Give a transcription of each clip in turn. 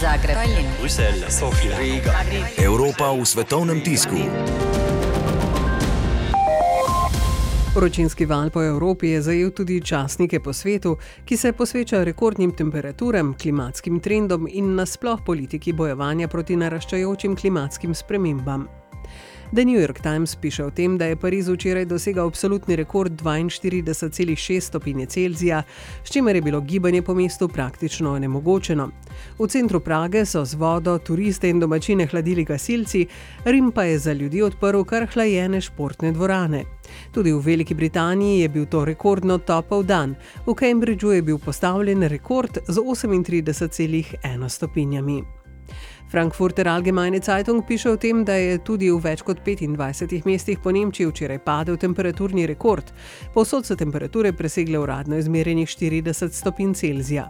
Zagreb, Bruselj, Sofija, Riga. Evropa v svetovnem tisku. Vročinski val po Evropi je zajel tudi časnike po svetu, ki se posvečajo rekordnim temperaturam, klimatskim trendom in nasploh politiki bojevanja proti naraščajočim klimatskim spremembam. The New York Times piše o tem, da je Pariz včeraj dosegel absolutni rekord 42,6 stopinje Celzija, s čimer je bilo gibanje po mestu praktično nemogočeno. V centru Prage so z vodo turiste in domačine hladili gasilci, Rim pa je za ljudi odprl kar hlajene športne dvorane. Tudi v Veliki Britaniji je bil to rekordno topel dan. V Cambridgeu je bil postavljen rekord z 38,1 stopinjami. Frankfurter Allgemeine Zeitung piše o tem, da je tudi v več kot 25 mestih po Nemčiji včeraj padel temperaturni rekord. Povsod so temperature presegle uradno izmerjenih 40 stopinj Celzija.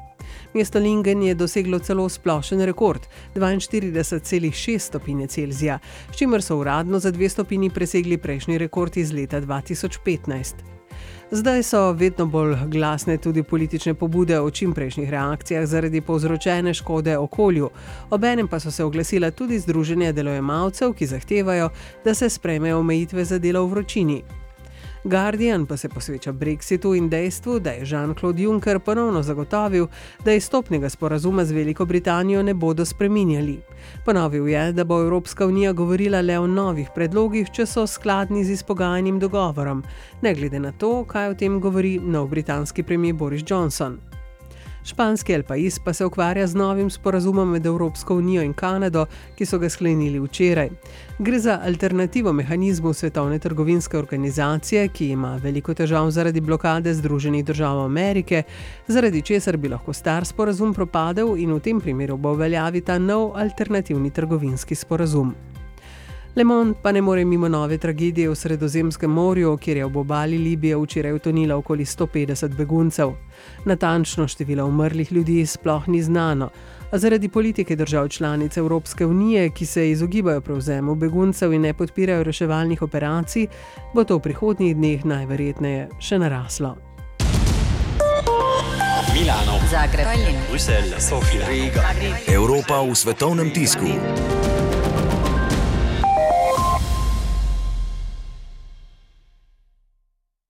Mesto Lingen je doseglo celo splošen rekord 42,6 stopinje Celzija, s čimer so uradno za dve stopinji presegli prejšnji rekord iz leta 2015. Zdaj so vedno bolj glasne tudi politične pobude o čimprejšnjih reakcijah zaradi povzročene škode okolju. Obenem pa so se oglasila tudi združenja delojemalcev, ki zahtevajo, da se sprejmejo omejitve za delo v vročini. Guardian pa se posveča Brexitu in dejstvu, da je Jean-Claude Juncker ponovno zagotovil, da izstopnega sporazuma z Veliko Britanijo ne bodo spreminjali. Ponovil je, da bo Evropska unija govorila le o novih predlogih, če so skladni z izpogajanjem dogovorom, ne glede na to, kaj o tem govori nov britanski premijer Boris Johnson. Španski El Pais pa se ukvarja z novim sporazumom med Evropsko unijo in Kanado, ki so ga sklenili včeraj. Gre za alternativo mehanizmu Svetovne trgovinske organizacije, ki ima veliko težav zaradi blokade Združenih držav Amerike, zaradi česar bi lahko star sporazum propadel in v tem primeru bo veljavi ta nov alternativni trgovinski sporazum. Le Monde pa ne more mimo nove tragedije v Sredozemskem morju, kjer je ob obali Libije včeraj utonila okoli 150 beguncev. Natančno število umrlih ljudi sploh ni znano, a zaradi politike držav članic Evropske unije, ki se izogibajo prevzemu beguncev in ne podpirajo reševalnih operacij, bo to v prihodnjih dneh najverjetneje še naraslo. Milano, Zagreb, Bruselj, Sofija, Riga. Evropa v svetovnem tisku.